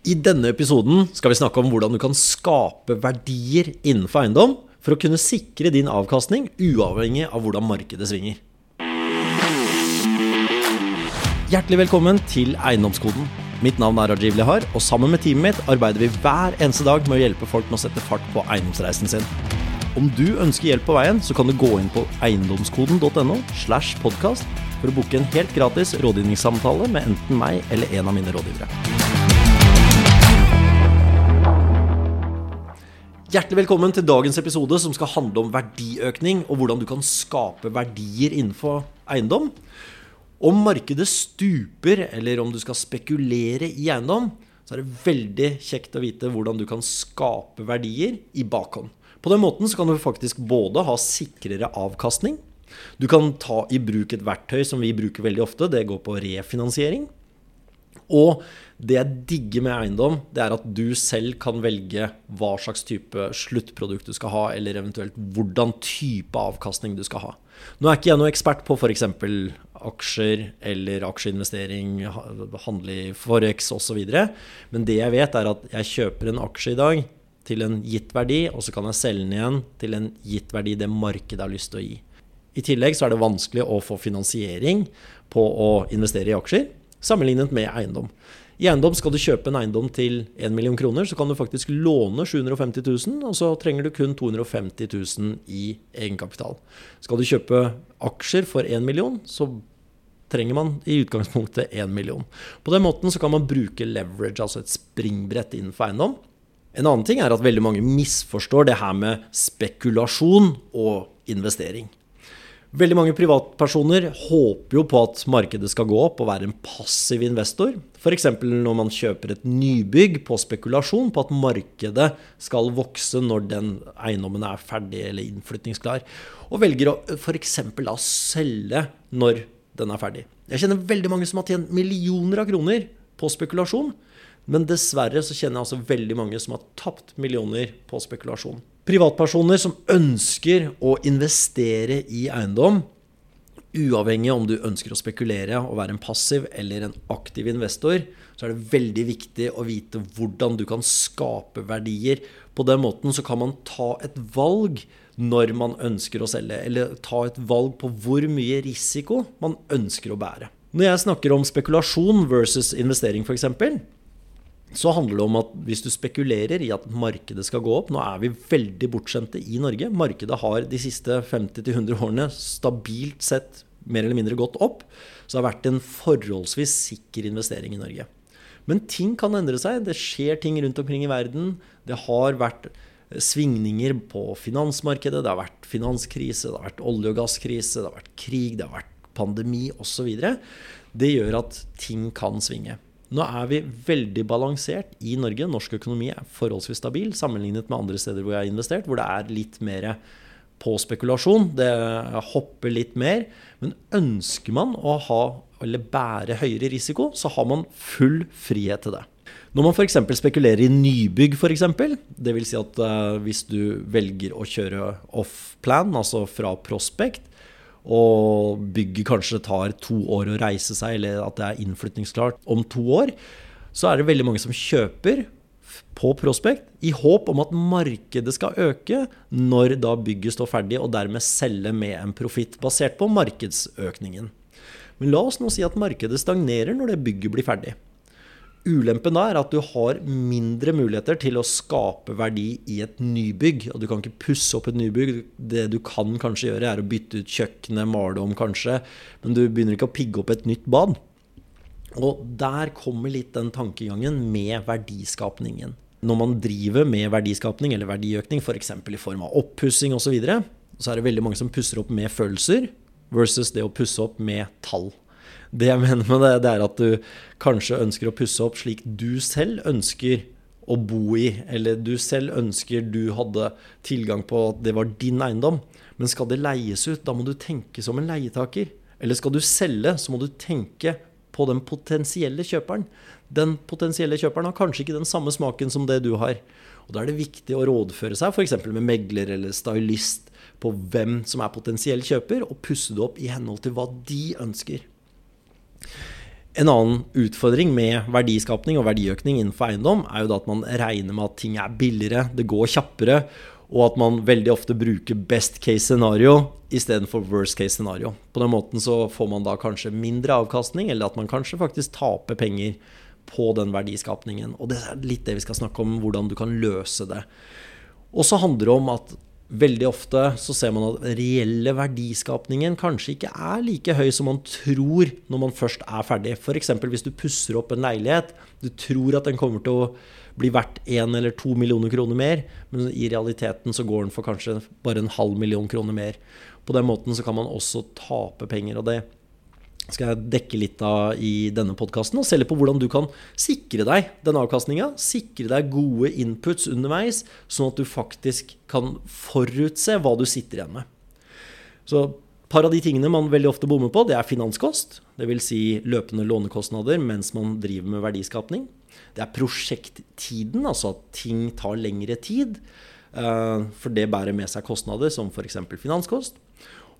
I denne episoden skal vi snakke om hvordan du kan skape verdier innenfor eiendom for å kunne sikre din avkastning uavhengig av hvordan markedet svinger. Hjertelig velkommen til Eiendomskoden. Mitt navn er Rajiv Lehar, og sammen med teamet mitt arbeider vi hver eneste dag med å hjelpe folk med å sette fart på eiendomsreisen sin. Om du ønsker hjelp på veien, så kan du gå inn på eiendomskoden.no slash podkast for å booke en helt gratis rådgivningssamtale med enten meg eller en av mine rådgivere. Hjertelig velkommen til dagens episode som skal handle om verdiøkning og hvordan du kan skape verdier innenfor eiendom. Om markedet stuper, eller om du skal spekulere i eiendom, så er det veldig kjekt å vite hvordan du kan skape verdier i bakhånd. På den måten så kan du faktisk både ha sikrere avkastning. Du kan ta i bruk et verktøy som vi bruker veldig ofte. Det går på refinansiering. Og det jeg digger med eiendom, det er at du selv kan velge hva slags type sluttprodukt du skal ha, eller eventuelt hvordan type avkastning du skal ha. Nå er ikke jeg noe ekspert på f.eks. aksjer eller aksjeinvestering, handle i Forex osv. Men det jeg vet, er at jeg kjøper en aksje i dag til en gitt verdi, og så kan jeg selge den igjen til en gitt verdi det markedet har lyst til å gi. I tillegg så er det vanskelig å få finansiering på å investere i aksjer, sammenlignet med eiendom. I eiendom skal du kjøpe en eiendom til 1 million kroner, så kan du faktisk låne 750 000, og så trenger du kun 250 000 i egenkapital. Skal du kjøpe aksjer for 1 million, så trenger man i utgangspunktet 1 million. På den måten så kan man bruke leverage, altså et springbrett innenfor eiendom. En annen ting er at veldig mange misforstår det her med spekulasjon og investering. Veldig mange privatpersoner håper jo på at markedet skal gå opp og være en passiv investor. F.eks. når man kjøper et nybygg på spekulasjon på at markedet skal vokse når den eiendommen er ferdig eller innflyttingsklar. Og velger å f.eks. da selge når den er ferdig. Jeg kjenner veldig mange som har tjent millioner av kroner på spekulasjon. Men dessverre så kjenner jeg altså veldig mange som har tapt millioner på spekulasjon. Privatpersoner som ønsker å investere i eiendom, uavhengig om du ønsker å spekulere og være en passiv eller en aktiv investor, så er det veldig viktig å vite hvordan du kan skape verdier. På den måten så kan man ta et valg når man ønsker å selge, eller ta et valg på hvor mye risiko man ønsker å bære. Når jeg snakker om spekulasjon versus investering f.eks., så handler det om at hvis du spekulerer i at markedet skal gå opp Nå er vi veldig bortskjemte i Norge. Markedet har de siste 50-100 årene stabilt sett mer eller mindre gått opp. Så det har vært en forholdsvis sikker investering i Norge. Men ting kan endre seg. Det skjer ting rundt omkring i verden. Det har vært svingninger på finansmarkedet. Det har vært finanskrise, det har vært olje- og gasskrise, det har vært krig, det har vært pandemi osv. Det gjør at ting kan svinge. Nå er vi veldig balansert i Norge. Norsk økonomi er forholdsvis stabil sammenlignet med andre steder hvor jeg har investert, hvor det er litt mer på spekulasjon. Det hopper litt mer. Men ønsker man å ha eller bære høyere risiko, så har man full frihet til det. Når man f.eks. spekulerer i nybygg, f.eks., dvs. Si at uh, hvis du velger å kjøre off-plan, altså fra prospect, og bygget kanskje tar to år å reise seg, eller at det er innflytningsklart om to år, så er det veldig mange som kjøper på Prospect i håp om at markedet skal øke når da bygget står ferdig, og dermed selge med en profitt basert på markedsøkningen. Men la oss nå si at markedet stagnerer når det bygget blir ferdig. Ulempen er at du har mindre muligheter til å skape verdi i et nybygg. Og du kan ikke pusse opp et nybygg. Det du kan kanskje gjøre, er å bytte ut kjøkkenet, male om kanskje. Men du begynner ikke å pigge opp et nytt bad. Og der kommer litt den tankegangen med verdiskapningen. Når man driver med verdiskapning eller verdiøkning, f.eks. For i form av oppussing osv., så, videre, så er det veldig mange som pusser opp med følelser versus det å pusse opp med tall. Det jeg mener med det, det er at du kanskje ønsker å pusse opp slik du selv ønsker å bo i, eller du selv ønsker du hadde tilgang på at det var din eiendom. Men skal det leies ut, da må du tenke som en leietaker. Eller skal du selge, så må du tenke på den potensielle kjøperen. Den potensielle kjøperen har kanskje ikke den samme smaken som det du har. Og Da er det viktig å rådføre seg f.eks. med megler eller stylist på hvem som er potensiell kjøper, og pusse det opp i henhold til hva de ønsker. En annen utfordring med verdiskapning og verdiøkning innenfor eiendom er jo da at man regner med at ting er billigere, det går kjappere, og at man veldig ofte bruker best case scenario istedenfor worst case scenario. På den måten så får man da kanskje mindre avkastning, eller at man kanskje faktisk taper penger på den verdiskapningen. Og det er litt det vi skal snakke om, hvordan du kan løse det. Og så handler det om at veldig ofte så ser man at reelle verdiskapningen kanskje ikke er like høy som man tror når man først er ferdig. F.eks. hvis du pusser opp en leilighet. Du tror at den kommer til å bli verdt én eller to millioner kroner mer, men i realiteten så går den for kanskje bare en halv million kroner mer. På den måten så kan man også tape penger. og det skal jeg dekke litt av i denne podkasten. Og se litt på hvordan du kan sikre deg den avkastninga. Sikre deg gode inputs underveis, sånn at du faktisk kan forutse hva du sitter igjen med. Så et par av de tingene man veldig ofte bommer på, det er finanskost. Dvs. Si løpende lånekostnader mens man driver med verdiskapning. Det er prosjekttiden, altså at ting tar lengre tid. Eh, for det bærer med seg kostnader som f.eks. finanskost.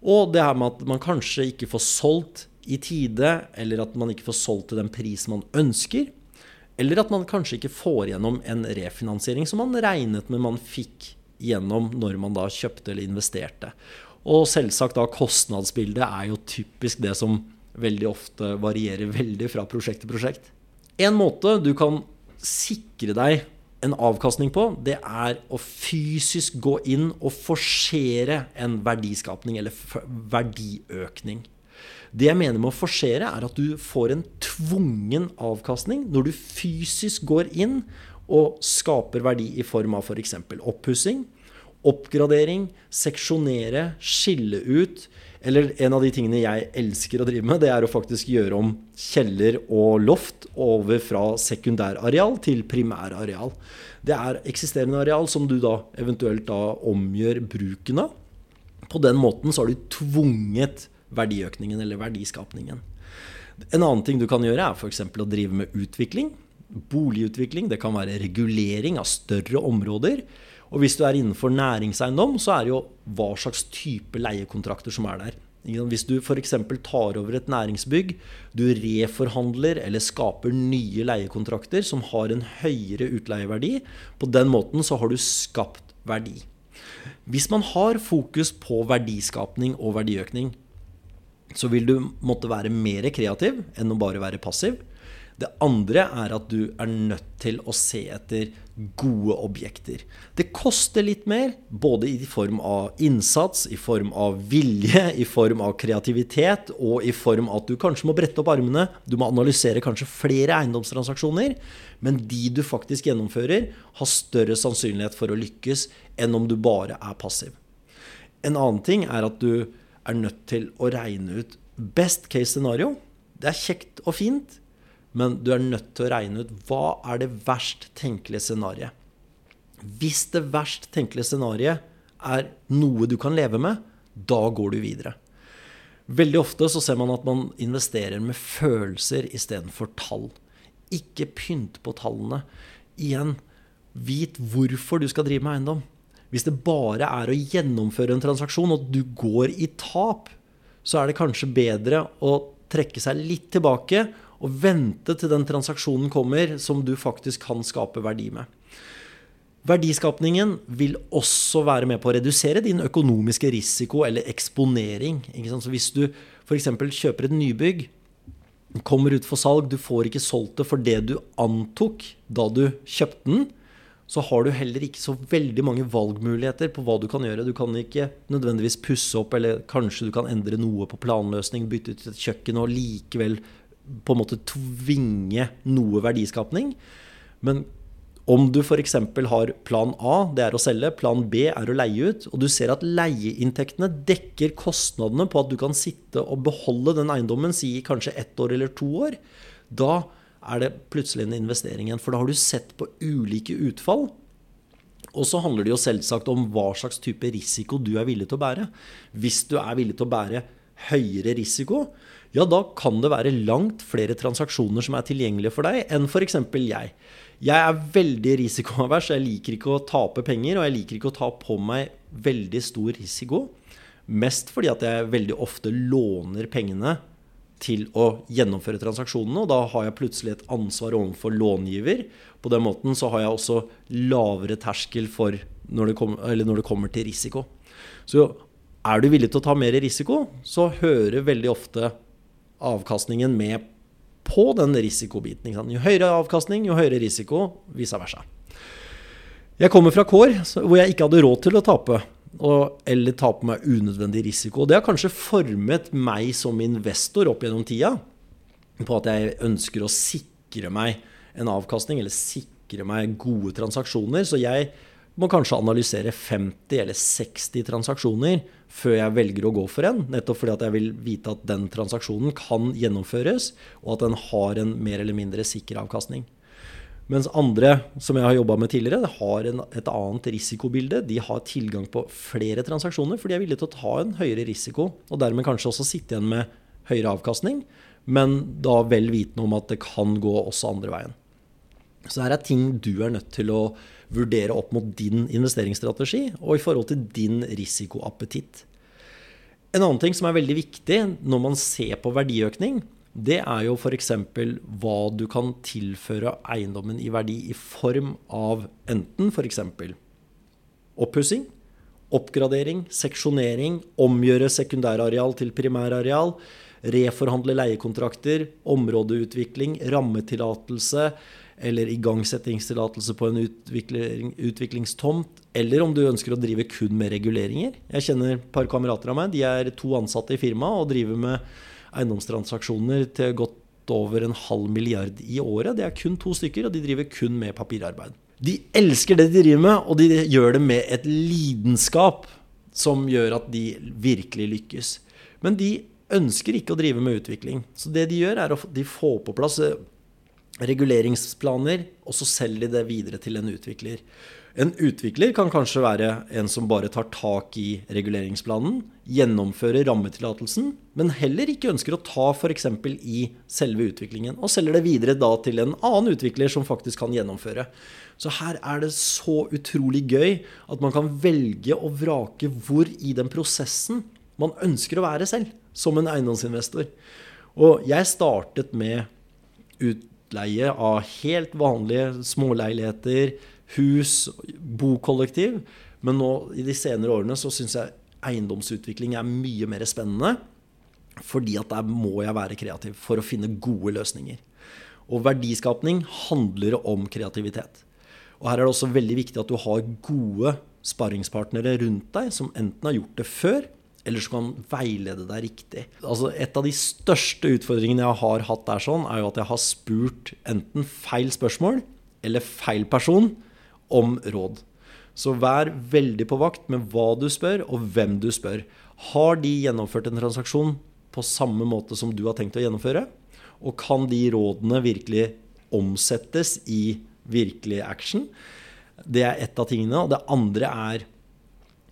Og det her med at man kanskje ikke får solgt i tide, eller at man ikke får solgt til den pris man ønsker. Eller at man kanskje ikke får gjennom en refinansiering som man regnet med man fikk gjennom når man da kjøpte eller investerte. Og selvsagt da kostnadsbildet er jo typisk det som veldig ofte varierer veldig fra prosjekt til prosjekt. En måte du kan sikre deg en avkastning på, det er å fysisk gå inn og forsere en verdiskapning eller verdiøkning. Det jeg mener med å forsere, er at du får en tvungen avkastning når du fysisk går inn og skaper verdi i form av f.eks. For oppussing, oppgradering, seksjonere, skille ut. Eller en av de tingene jeg elsker å drive med, det er å faktisk gjøre om kjeller og loft over fra sekundærareal til primærareal. Det er eksisterende areal som du da eventuelt da omgjør bruken av. På den måten så har du tvunget verdiøkningen eller verdiskapningen. En annen ting du kan gjøre, er f.eks. å drive med utvikling. Boligutvikling. Det kan være regulering av større områder. Og hvis du er innenfor næringseiendom, så er det jo hva slags type leiekontrakter som er der. Hvis du f.eks. tar over et næringsbygg, du reforhandler eller skaper nye leiekontrakter som har en høyere utleieverdi, på den måten så har du skapt verdi. Hvis man har fokus på verdiskapning og verdiøkning, så vil du måtte være mer kreativ enn å bare være passiv. Det andre er at du er nødt til å se etter gode objekter. Det koster litt mer, både i form av innsats, i form av vilje, i form av kreativitet, og i form av at du kanskje må brette opp armene. Du må analysere kanskje flere eiendomstransaksjoner. Men de du faktisk gjennomfører, har større sannsynlighet for å lykkes enn om du bare er passiv. En annen ting er at du er nødt til å regne ut best case scenario. Det er kjekt og fint, men du er nødt til å regne ut hva er det verst tenkelige scenarioet. Hvis det verst tenkelige scenarioet er noe du kan leve med, da går du videre. Veldig ofte så ser man at man investerer med følelser istedenfor tall. Ikke pynt på tallene. Igjen, vit hvorfor du skal drive med eiendom. Hvis det bare er å gjennomføre en transaksjon, og du går i tap, så er det kanskje bedre å trekke seg litt tilbake og vente til den transaksjonen kommer som du faktisk kan skape verdi med. Verdiskapningen vil også være med på å redusere din økonomiske risiko eller eksponering. Så hvis du f.eks. kjøper et nybygg, kommer ut for salg, du får ikke solgt det for det du antok da du kjøpte den, så har du heller ikke så veldig mange valgmuligheter på hva du kan gjøre. Du kan ikke nødvendigvis pusse opp, eller kanskje du kan endre noe på planløsning, bytte ut et kjøkken og likevel på en måte tvinge noe verdiskapning. Men om du f.eks. har plan A, det er å selge, plan B er å leie ut, og du ser at leieinntektene dekker kostnadene på at du kan sitte og beholde den eiendommen si kanskje ett år eller to år, da er det plutselig en investering igjen. For da har du sett på ulike utfall. Og så handler det jo selvsagt om hva slags type risiko du er villig til å bære. Hvis du er villig til å bære høyere risiko, ja, da kan det være langt flere transaksjoner som er tilgjengelige for deg, enn f.eks. jeg. Jeg er veldig risikoavers. Jeg liker ikke å tape penger, og jeg liker ikke å ta på meg veldig stor risiko. Mest fordi at jeg veldig ofte låner pengene til å gjennomføre transaksjonene. Og da har jeg plutselig et ansvar overfor långiver. På den måten så har jeg også lavere terskel for når det, kom, når det kommer til risiko. Så er du villig til å ta mer risiko, så hører veldig ofte avkastningen med på den risikobiten. Jo høyere avkastning, jo høyere risiko, vice versa. Jeg kommer fra kår hvor jeg ikke hadde råd til å tape. Og, eller ta på meg unødvendig risiko. Det har kanskje formet meg som investor opp gjennom tida. På at jeg ønsker å sikre meg en avkastning, eller sikre meg gode transaksjoner. Så jeg må kanskje analysere 50 eller 60 transaksjoner før jeg velger å gå for en. Nettopp fordi at jeg vil vite at den transaksjonen kan gjennomføres, og at den har en mer eller mindre sikker avkastning. Mens andre som jeg har jobba med tidligere, har en, et annet risikobilde. De har tilgang på flere transaksjoner, for de er villige til å ta en høyere risiko. Og dermed kanskje også sitte igjen med høyere avkastning, men da vel vitende om at det kan gå også andre veien. Så her er ting du er nødt til å vurdere opp mot din investeringsstrategi og i forhold til din risikoappetitt. En annen ting som er veldig viktig når man ser på verdiøkning, det er jo f.eks. hva du kan tilføre eiendommen i verdi i form av enten f.eks. oppussing, oppgradering, seksjonering, omgjøre sekundærareal til primærareal, reforhandle leiekontrakter, områdeutvikling, rammetillatelse, eller igangsettingstillatelse på en utvikling, utviklingstomt, eller om du ønsker å drive kun med reguleringer. Jeg kjenner et par kamerater av meg. De er to ansatte i firmaet og driver med eiendomstransaksjoner til godt over en halv milliard i året. Det er kun to stykker, og de driver kun med papirarbeid. De elsker det de driver med, og de gjør det med et lidenskap som gjør at de virkelig lykkes. Men de ønsker ikke å drive med utvikling. Så det de gjør, er å de får på plass reguleringsplaner, og så selger de det videre til en utvikler. En utvikler kan kanskje være en som bare tar tak i reguleringsplanen, gjennomfører rammetillatelsen, men heller ikke ønsker å ta f.eks. i selve utviklingen, og selger det videre da til en annen utvikler som faktisk kan gjennomføre. Så her er det så utrolig gøy at man kan velge å vrake hvor i den prosessen man ønsker å være selv, som en eiendomsinvestor. Og jeg startet med utleie av helt vanlige småleiligheter, hus, bokollektiv. Men nå i de senere årene så syns jeg eiendomsutvikling er mye mer spennende. Fordi at der må jeg være kreativ for å finne gode løsninger. Og verdiskapning handler om kreativitet. Og her er det også veldig viktig at du har gode sparringspartnere rundt deg som enten har gjort det før, eller som kan veilede deg riktig. Altså, et av de største utfordringene jeg har hatt der, sånn, er jo at jeg har spurt enten feil spørsmål eller feil person om råd. Så vær veldig på vakt med hva du spør, og hvem du spør. Har de gjennomført en transaksjon på samme måte som du har tenkt å gjennomføre? Og kan de rådene virkelig omsettes i virkelig action? Det er ett av tingene. Og det andre er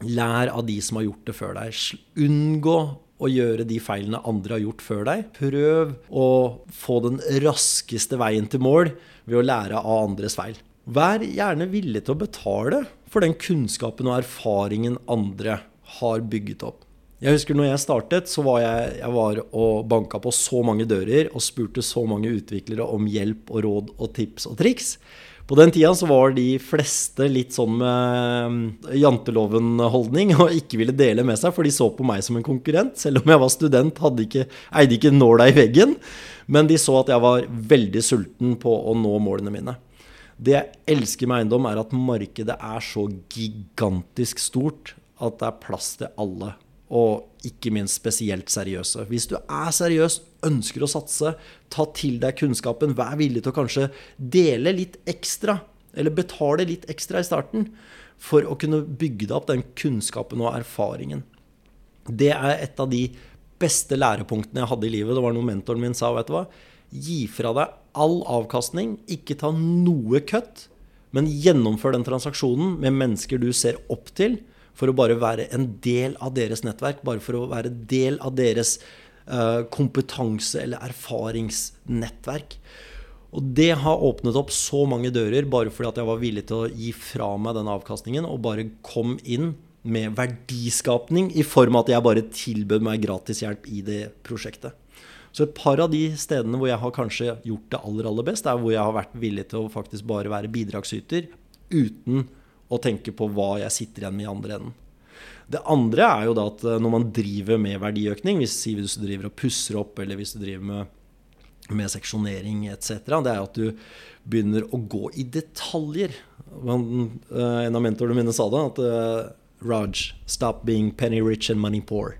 Lær av de som har gjort det før deg. Unngå å gjøre de feilene andre har gjort før deg. Prøv å få den raskeste veien til mål ved å lære av andres feil. Vær gjerne villig til å betale for den kunnskapen og erfaringen andre har bygget opp. Jeg husker når jeg startet, så var jeg, jeg var og banka på så mange dører og spurte så mange utviklere om hjelp og råd og tips og triks. På den tida så var de fleste litt sånn med janteloven-holdning og ikke ville dele med seg, for de så på meg som en konkurrent. Selv om jeg var student, ikke, eide ikke nåla i veggen. Men de så at jeg var veldig sulten på å nå målene mine. Det jeg elsker med eiendom, er at markedet er så gigantisk stort at det er plass til alle og ikke minst spesielt seriøse. Hvis du er seriøs, ønsker å satse, ta til deg kunnskapen, vær villig til å kanskje dele litt ekstra, eller betale litt ekstra i starten, for å kunne bygge deg opp den kunnskapen og erfaringen. Det er et av de beste lærepunktene jeg hadde i livet. Det var noe mentoren min sa. vet du hva? Gi fra deg all avkastning, ikke ta noe kutt, men gjennomfør den transaksjonen med mennesker du ser opp til for å bare være en del av deres nettverk, bare for å være del av deres uh, kompetanse- eller erfaringsnettverk. Og det har åpnet opp så mange dører bare fordi at jeg var villig til å gi fra meg den avkastningen og bare kom inn med verdiskapning i form av at jeg bare tilbød meg gratis hjelp i det prosjektet. Så et par av de stedene hvor jeg har kanskje gjort det aller, aller best, er hvor jeg har vært villig til å faktisk bare være bidragsyter uten å tenke på hva jeg sitter igjen med i andre enden. Det andre er jo da at eh, når man driver med verdiøkning, hvis, hvis du driver og pusser opp, eller hvis du driver med, med seksjonering etc., det er at du begynner å gå i detaljer. Eh, en av mentorene mine sa det, at eh, Raj, stop being penny rich and money poor.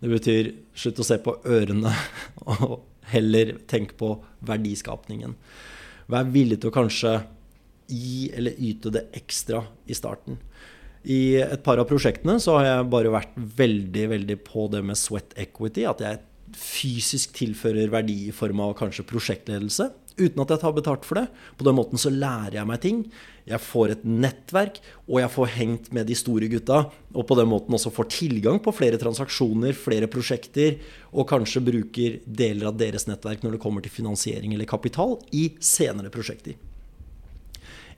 Det betyr slutt å se på ørene, og heller tenk på verdiskapningen. Vær villig til å kanskje gi eller yte det ekstra i starten. I et par av prosjektene så har jeg bare vært veldig veldig på det med sweat equity. At jeg fysisk tilfører verdi i form av kanskje prosjektledelse. Uten at jeg tar betalt for det. På den måten så lærer jeg meg ting. Jeg får et nettverk, og jeg får hengt med de store gutta. Og på den måten også får tilgang på flere transaksjoner, flere prosjekter. Og kanskje bruker deler av deres nettverk når det kommer til finansiering eller kapital i senere prosjekter.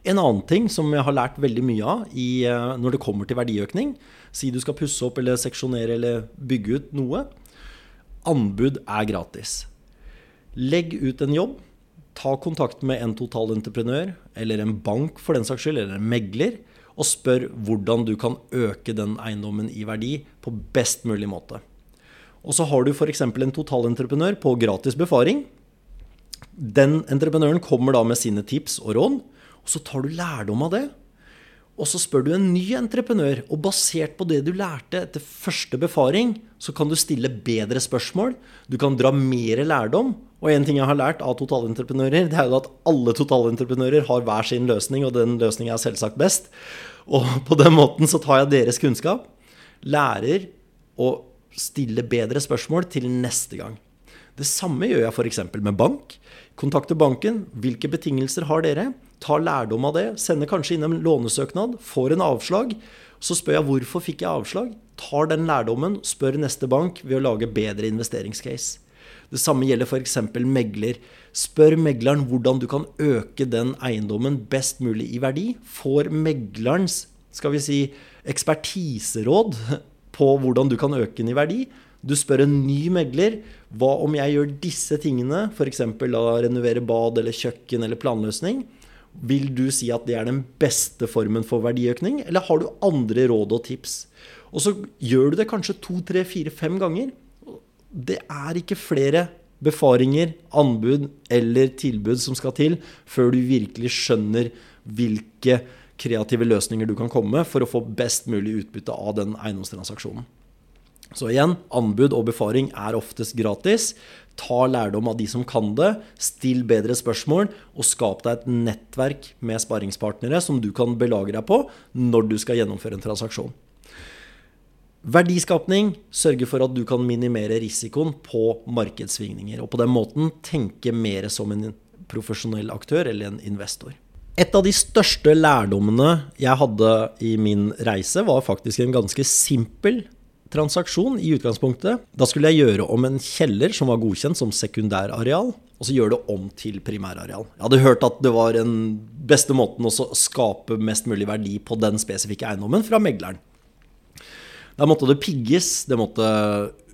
En annen ting som jeg har lært veldig mye av i, eh, når det kommer til verdiøkning, si du skal pusse opp eller seksjonere eller bygge ut noe, anbud er gratis. Legg ut en jobb. Ta kontakt med en totalentreprenør eller en bank for den saks skyld, eller en megler, og spør hvordan du kan øke den eiendommen i verdi på best mulig måte. Og så har du f.eks. en totalentreprenør på gratis befaring. Den entreprenøren kommer da med sine tips og råd. Og så tar du lærdom av det. Og så spør du en ny entreprenør, og basert på det du lærte etter første befaring, så kan du stille bedre spørsmål. Du kan dra mer lærdom. Og en ting jeg har lært av totalentreprenører, det er jo at alle totalentreprenører har hver sin løsning, og den løsningen er selvsagt best. Og på den måten så tar jeg deres kunnskap, lærer å stille bedre spørsmål til neste gang. Det samme gjør jeg f.eks. med bank. Kontakter banken. Hvilke betingelser har dere? tar lærdom av det, sender kanskje inn en lånesøknad, får en avslag. Så spør jeg hvorfor fikk jeg avslag. Tar den lærdommen, spør neste bank ved å lage bedre investeringscase. Det samme gjelder f.eks. megler. Spør megleren hvordan du kan øke den eiendommen best mulig i verdi. Får meglerens skal vi si, ekspertiseråd på hvordan du kan øke den i verdi. Du spør en ny megler hva om jeg gjør disse tingene, f.eks. renovere bad eller kjøkken eller planløsning. Vil du si at det er den beste formen for verdiøkning, eller har du andre råd og tips? Og så gjør du det kanskje to, tre, fire, fem ganger. Det er ikke flere befaringer, anbud eller tilbud som skal til før du virkelig skjønner hvilke kreative løsninger du kan komme med for å få best mulig utbytte av den eiendomstransaksjonen. Så igjen, anbud og befaring er oftest gratis. Ta lærdom av de som kan det. Still bedre spørsmål, og skap deg et nettverk med sparringspartnere som du kan belage deg på når du skal gjennomføre en transaksjon. Verdiskapning sørger for at du kan minimere risikoen på markedssvingninger, og på den måten tenke mer som en profesjonell aktør eller en investor. Et av de største lærdommene jeg hadde i min reise, var faktisk en ganske simpel transaksjon i utgangspunktet. Da skulle jeg gjøre om en kjeller som var godkjent som sekundærareal, og så gjøre det om til primærareal. Jeg hadde hørt at det var den beste måten å skape mest mulig verdi på den spesifikke eiendommen fra megleren. Da måtte det pigges, det måtte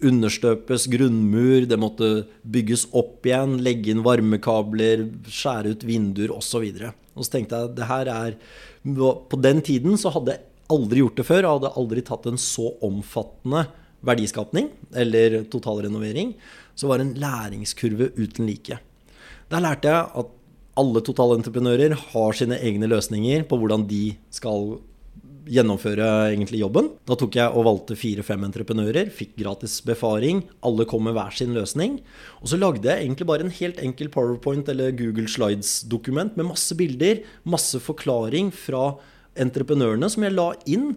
understøpes grunnmur, det måtte bygges opp igjen, legge inn varmekabler, skjære ut vinduer osv. Og, så og så tenkte jeg det her er På den tiden så hadde aldri gjort det før Jeg hadde aldri tatt en så omfattende verdiskapning eller totalrenovering. Så var det en læringskurve uten like. Der lærte jeg at alle totalentreprenører har sine egne løsninger på hvordan de skal gjennomføre egentlig jobben. Da tok jeg og valgte fire-fem entreprenører, fikk gratis befaring. Alle kom med hver sin løsning. Og så lagde jeg egentlig bare en helt enkel Powerpoint eller Google Slides-dokument med masse bilder, masse forklaring fra entreprenørene som jeg la inn.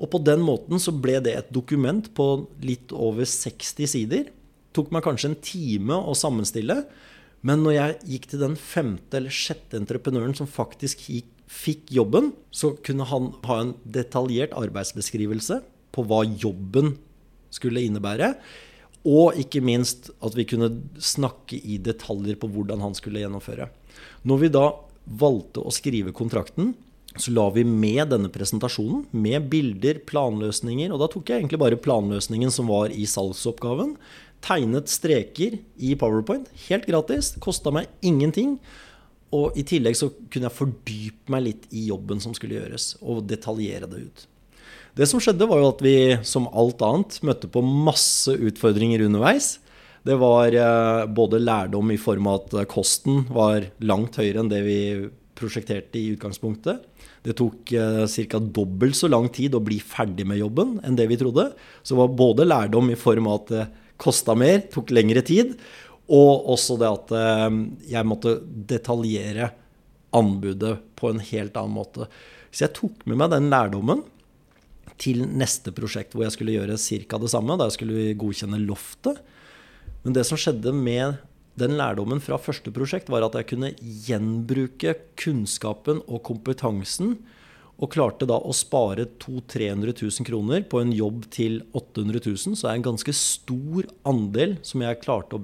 Og på den måten så ble det et dokument på litt over 60 sider. Tok meg kanskje en time å sammenstille. Men når jeg gikk til den femte eller sjette entreprenøren som faktisk gikk, fikk jobben, så kunne han ha en detaljert arbeidsbeskrivelse på hva jobben skulle innebære. Og ikke minst at vi kunne snakke i detaljer på hvordan han skulle gjennomføre. Når vi da valgte å skrive kontrakten, så la vi med denne presentasjonen, med bilder, planløsninger. Og da tok jeg egentlig bare planløsningen som var i salgsoppgaven, tegnet streker i Powerpoint. Helt gratis. Kosta meg ingenting. Og i tillegg så kunne jeg fordype meg litt i jobben som skulle gjøres, og detaljere det ut. Det som skjedde, var jo at vi som alt annet møtte på masse utfordringer underveis. Det var eh, både lærdom i form av at kosten var langt høyere enn det vi prosjekterte i utgangspunktet. Det tok eh, ca. dobbelt så lang tid å bli ferdig med jobben enn det vi trodde. Så det var både lærdom i form av at det kosta mer, tok lengre tid, og også det at eh, jeg måtte detaljere anbudet på en helt annen måte. Så jeg tok med meg den lærdommen til neste prosjekt, hvor jeg skulle gjøre ca. det samme. Der skulle vi godkjenne loftet. Men det som skjedde med den lærdommen fra første prosjekt, var at jeg kunne gjenbruke kunnskapen og kompetansen, og klarte da å spare 200 000-300 000 kroner på en jobb til 800 000. Så det er en ganske stor andel som jeg klarte å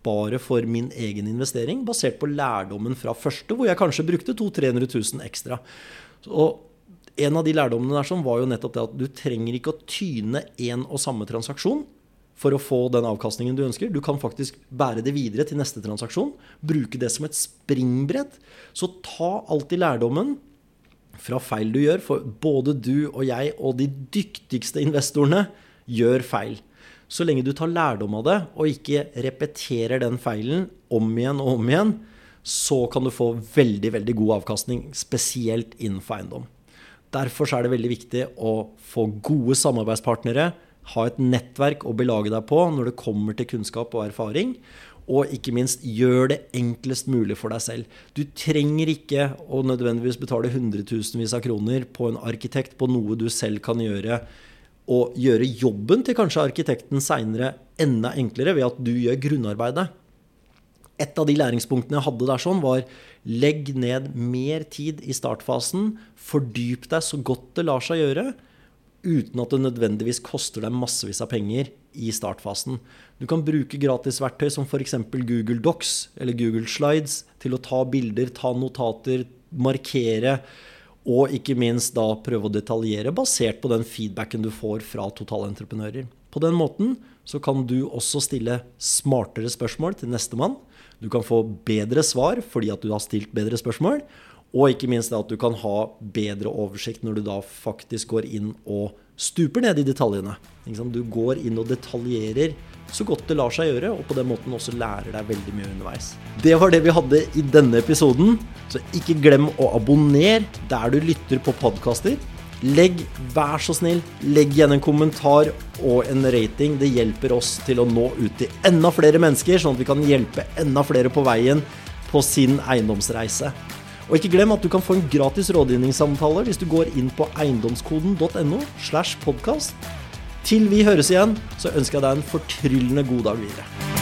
bespare for min egen investering, basert på lærdommen fra første, hvor jeg kanskje brukte 200 000-300 000 ekstra. Og en av de lærdommene der som var jo nettopp det at du trenger ikke å tyne én og samme transaksjon for å få den avkastningen du ønsker. Du kan faktisk bære det videre til neste transaksjon. Bruke det som et springbrett. Så ta alltid lærdommen fra feil du gjør, for både du og jeg og de dyktigste investorene gjør feil. Så lenge du tar lærdom av det, og ikke repeterer den feilen om igjen og om igjen, så kan du få veldig, veldig god avkastning, spesielt innenfor eiendom. Derfor er det veldig viktig å få gode samarbeidspartnere, ha et nettverk å belage deg på når det kommer til kunnskap og erfaring. Og ikke minst, gjør det enklest mulig for deg selv. Du trenger ikke å nødvendigvis betale hundretusenvis av kroner på en arkitekt på noe du selv kan gjøre. Og gjøre jobben til kanskje arkitekten seinere enda enklere ved at du gjør grunnarbeidet. Et av de læringspunktene jeg hadde der sånn, var legg ned mer tid i startfasen. Fordyp deg så godt det lar seg gjøre uten at det nødvendigvis koster deg massevis av penger i startfasen. Du kan bruke gratisverktøy som f.eks. Google Docs eller Google Slides til å ta bilder, ta notater, markere, og ikke minst da prøve å detaljere basert på den feedbacken du får fra totalentreprenører. På den måten så kan du også stille smartere spørsmål til nestemann. Du kan få bedre svar fordi at du har stilt bedre spørsmål. Og ikke minst at du kan ha bedre oversikt når du da faktisk går inn og stuper ned i detaljene. Du går inn og detaljerer så godt det lar seg gjøre, og på den måten også lærer deg veldig mye underveis. Det var det vi hadde i denne episoden, så ikke glem å abonnere der du lytter på podkaster. Legg, vær så snill, legg igjen en kommentar og en rating. Det hjelper oss til å nå ut til enda flere mennesker, sånn at vi kan hjelpe enda flere på veien på sin eiendomsreise. Og ikke glem at du kan få en gratis rådgivningssamtale hvis du går inn på eiendomskoden.no slash podkast. Til vi høres igjen, så ønsker jeg deg en fortryllende god dag videre.